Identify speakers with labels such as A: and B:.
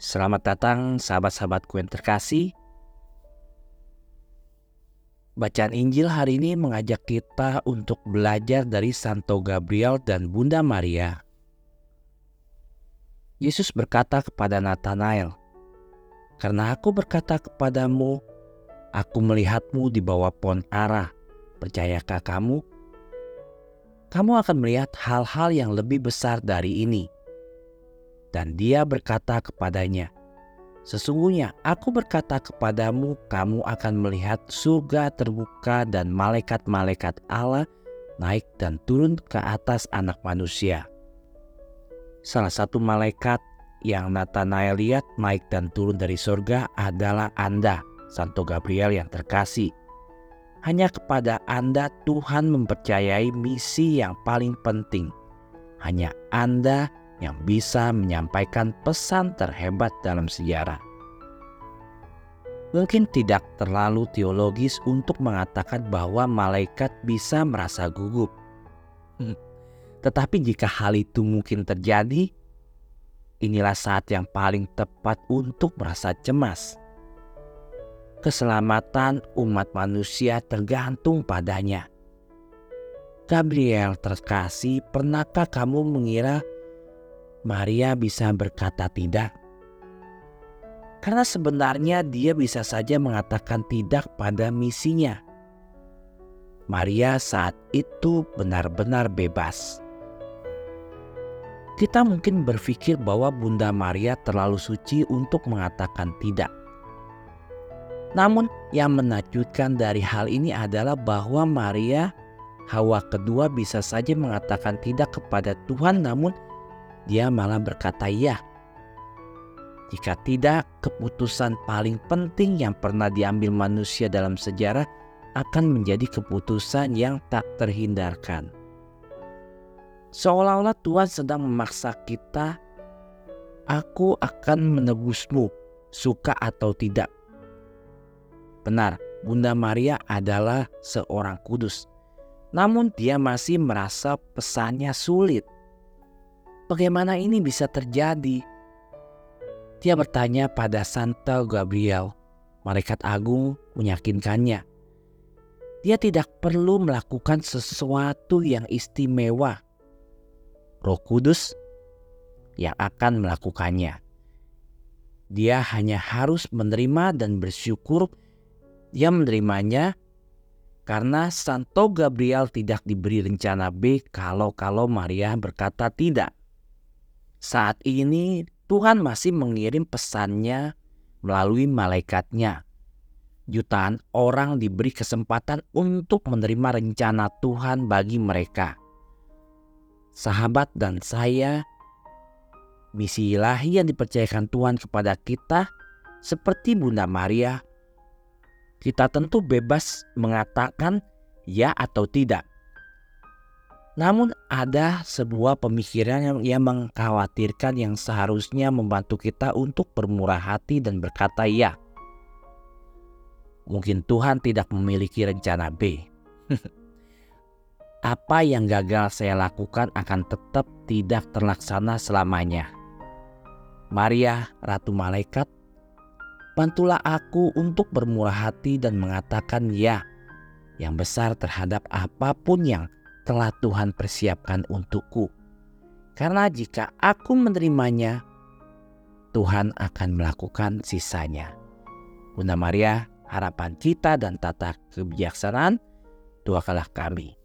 A: Selamat datang sahabat-sahabatku yang terkasih. Bacaan Injil hari ini mengajak kita untuk belajar dari Santo Gabriel dan Bunda Maria. Yesus berkata kepada Nathanael, "Karena aku berkata kepadamu, aku melihatmu di bawah pohon ara. Percayakah kamu? Kamu akan melihat hal-hal yang lebih besar dari ini." Dan dia berkata kepadanya, Sesungguhnya aku berkata kepadamu, kamu akan melihat surga terbuka dan malaikat-malaikat Allah naik dan turun ke atas anak manusia. Salah satu malaikat yang Nathanael lihat naik dan turun dari surga adalah Anda, Santo Gabriel yang terkasih. Hanya kepada Anda Tuhan mempercayai misi yang paling penting. Hanya Anda yang bisa menyampaikan pesan terhebat dalam sejarah. Mungkin tidak terlalu teologis untuk mengatakan bahwa malaikat bisa merasa gugup. Hmm. Tetapi jika hal itu mungkin terjadi, inilah saat yang paling tepat untuk merasa cemas. Keselamatan umat manusia tergantung padanya. Gabriel terkasih, pernahkah kamu mengira Maria bisa berkata tidak. Karena sebenarnya dia bisa saja mengatakan tidak pada misinya. Maria saat itu benar-benar bebas. Kita mungkin berpikir bahwa Bunda Maria terlalu suci untuk mengatakan tidak. Namun, yang menakjubkan dari hal ini adalah bahwa Maria, Hawa kedua, bisa saja mengatakan tidak kepada Tuhan, namun dia malah berkata ya. Jika tidak, keputusan paling penting yang pernah diambil manusia dalam sejarah akan menjadi keputusan yang tak terhindarkan. Seolah-olah Tuhan sedang memaksa kita, "Aku akan menebusmu, suka atau tidak." Benar, Bunda Maria adalah seorang kudus, namun dia masih merasa pesannya sulit Bagaimana ini bisa terjadi? Dia bertanya pada Santo Gabriel. Malaikat agung meyakinkannya. Dia tidak perlu melakukan sesuatu yang istimewa. Roh Kudus yang akan melakukannya. Dia hanya harus menerima dan bersyukur dia menerimanya karena Santo Gabriel tidak diberi rencana B kalau-kalau Maria berkata tidak. Saat ini Tuhan masih mengirim pesannya melalui malaikatnya. Jutaan orang diberi kesempatan untuk menerima rencana Tuhan bagi mereka. Sahabat dan saya, misi ilahi yang dipercayakan Tuhan kepada kita seperti Bunda Maria, kita tentu bebas mengatakan ya atau tidak. Namun ada sebuah pemikiran yang, yang mengkhawatirkan yang seharusnya membantu kita untuk bermurah hati dan berkata ya. Mungkin Tuhan tidak memiliki rencana B. Apa yang gagal saya lakukan akan tetap tidak terlaksana selamanya. Maria, Ratu Malaikat, bantulah aku untuk bermurah hati dan mengatakan ya yang besar terhadap apa pun yang telah Tuhan persiapkan untukku. Karena jika aku menerimanya, Tuhan akan melakukan sisanya. Bunda Maria, harapan kita dan tata kebijaksanaan, doakanlah kami.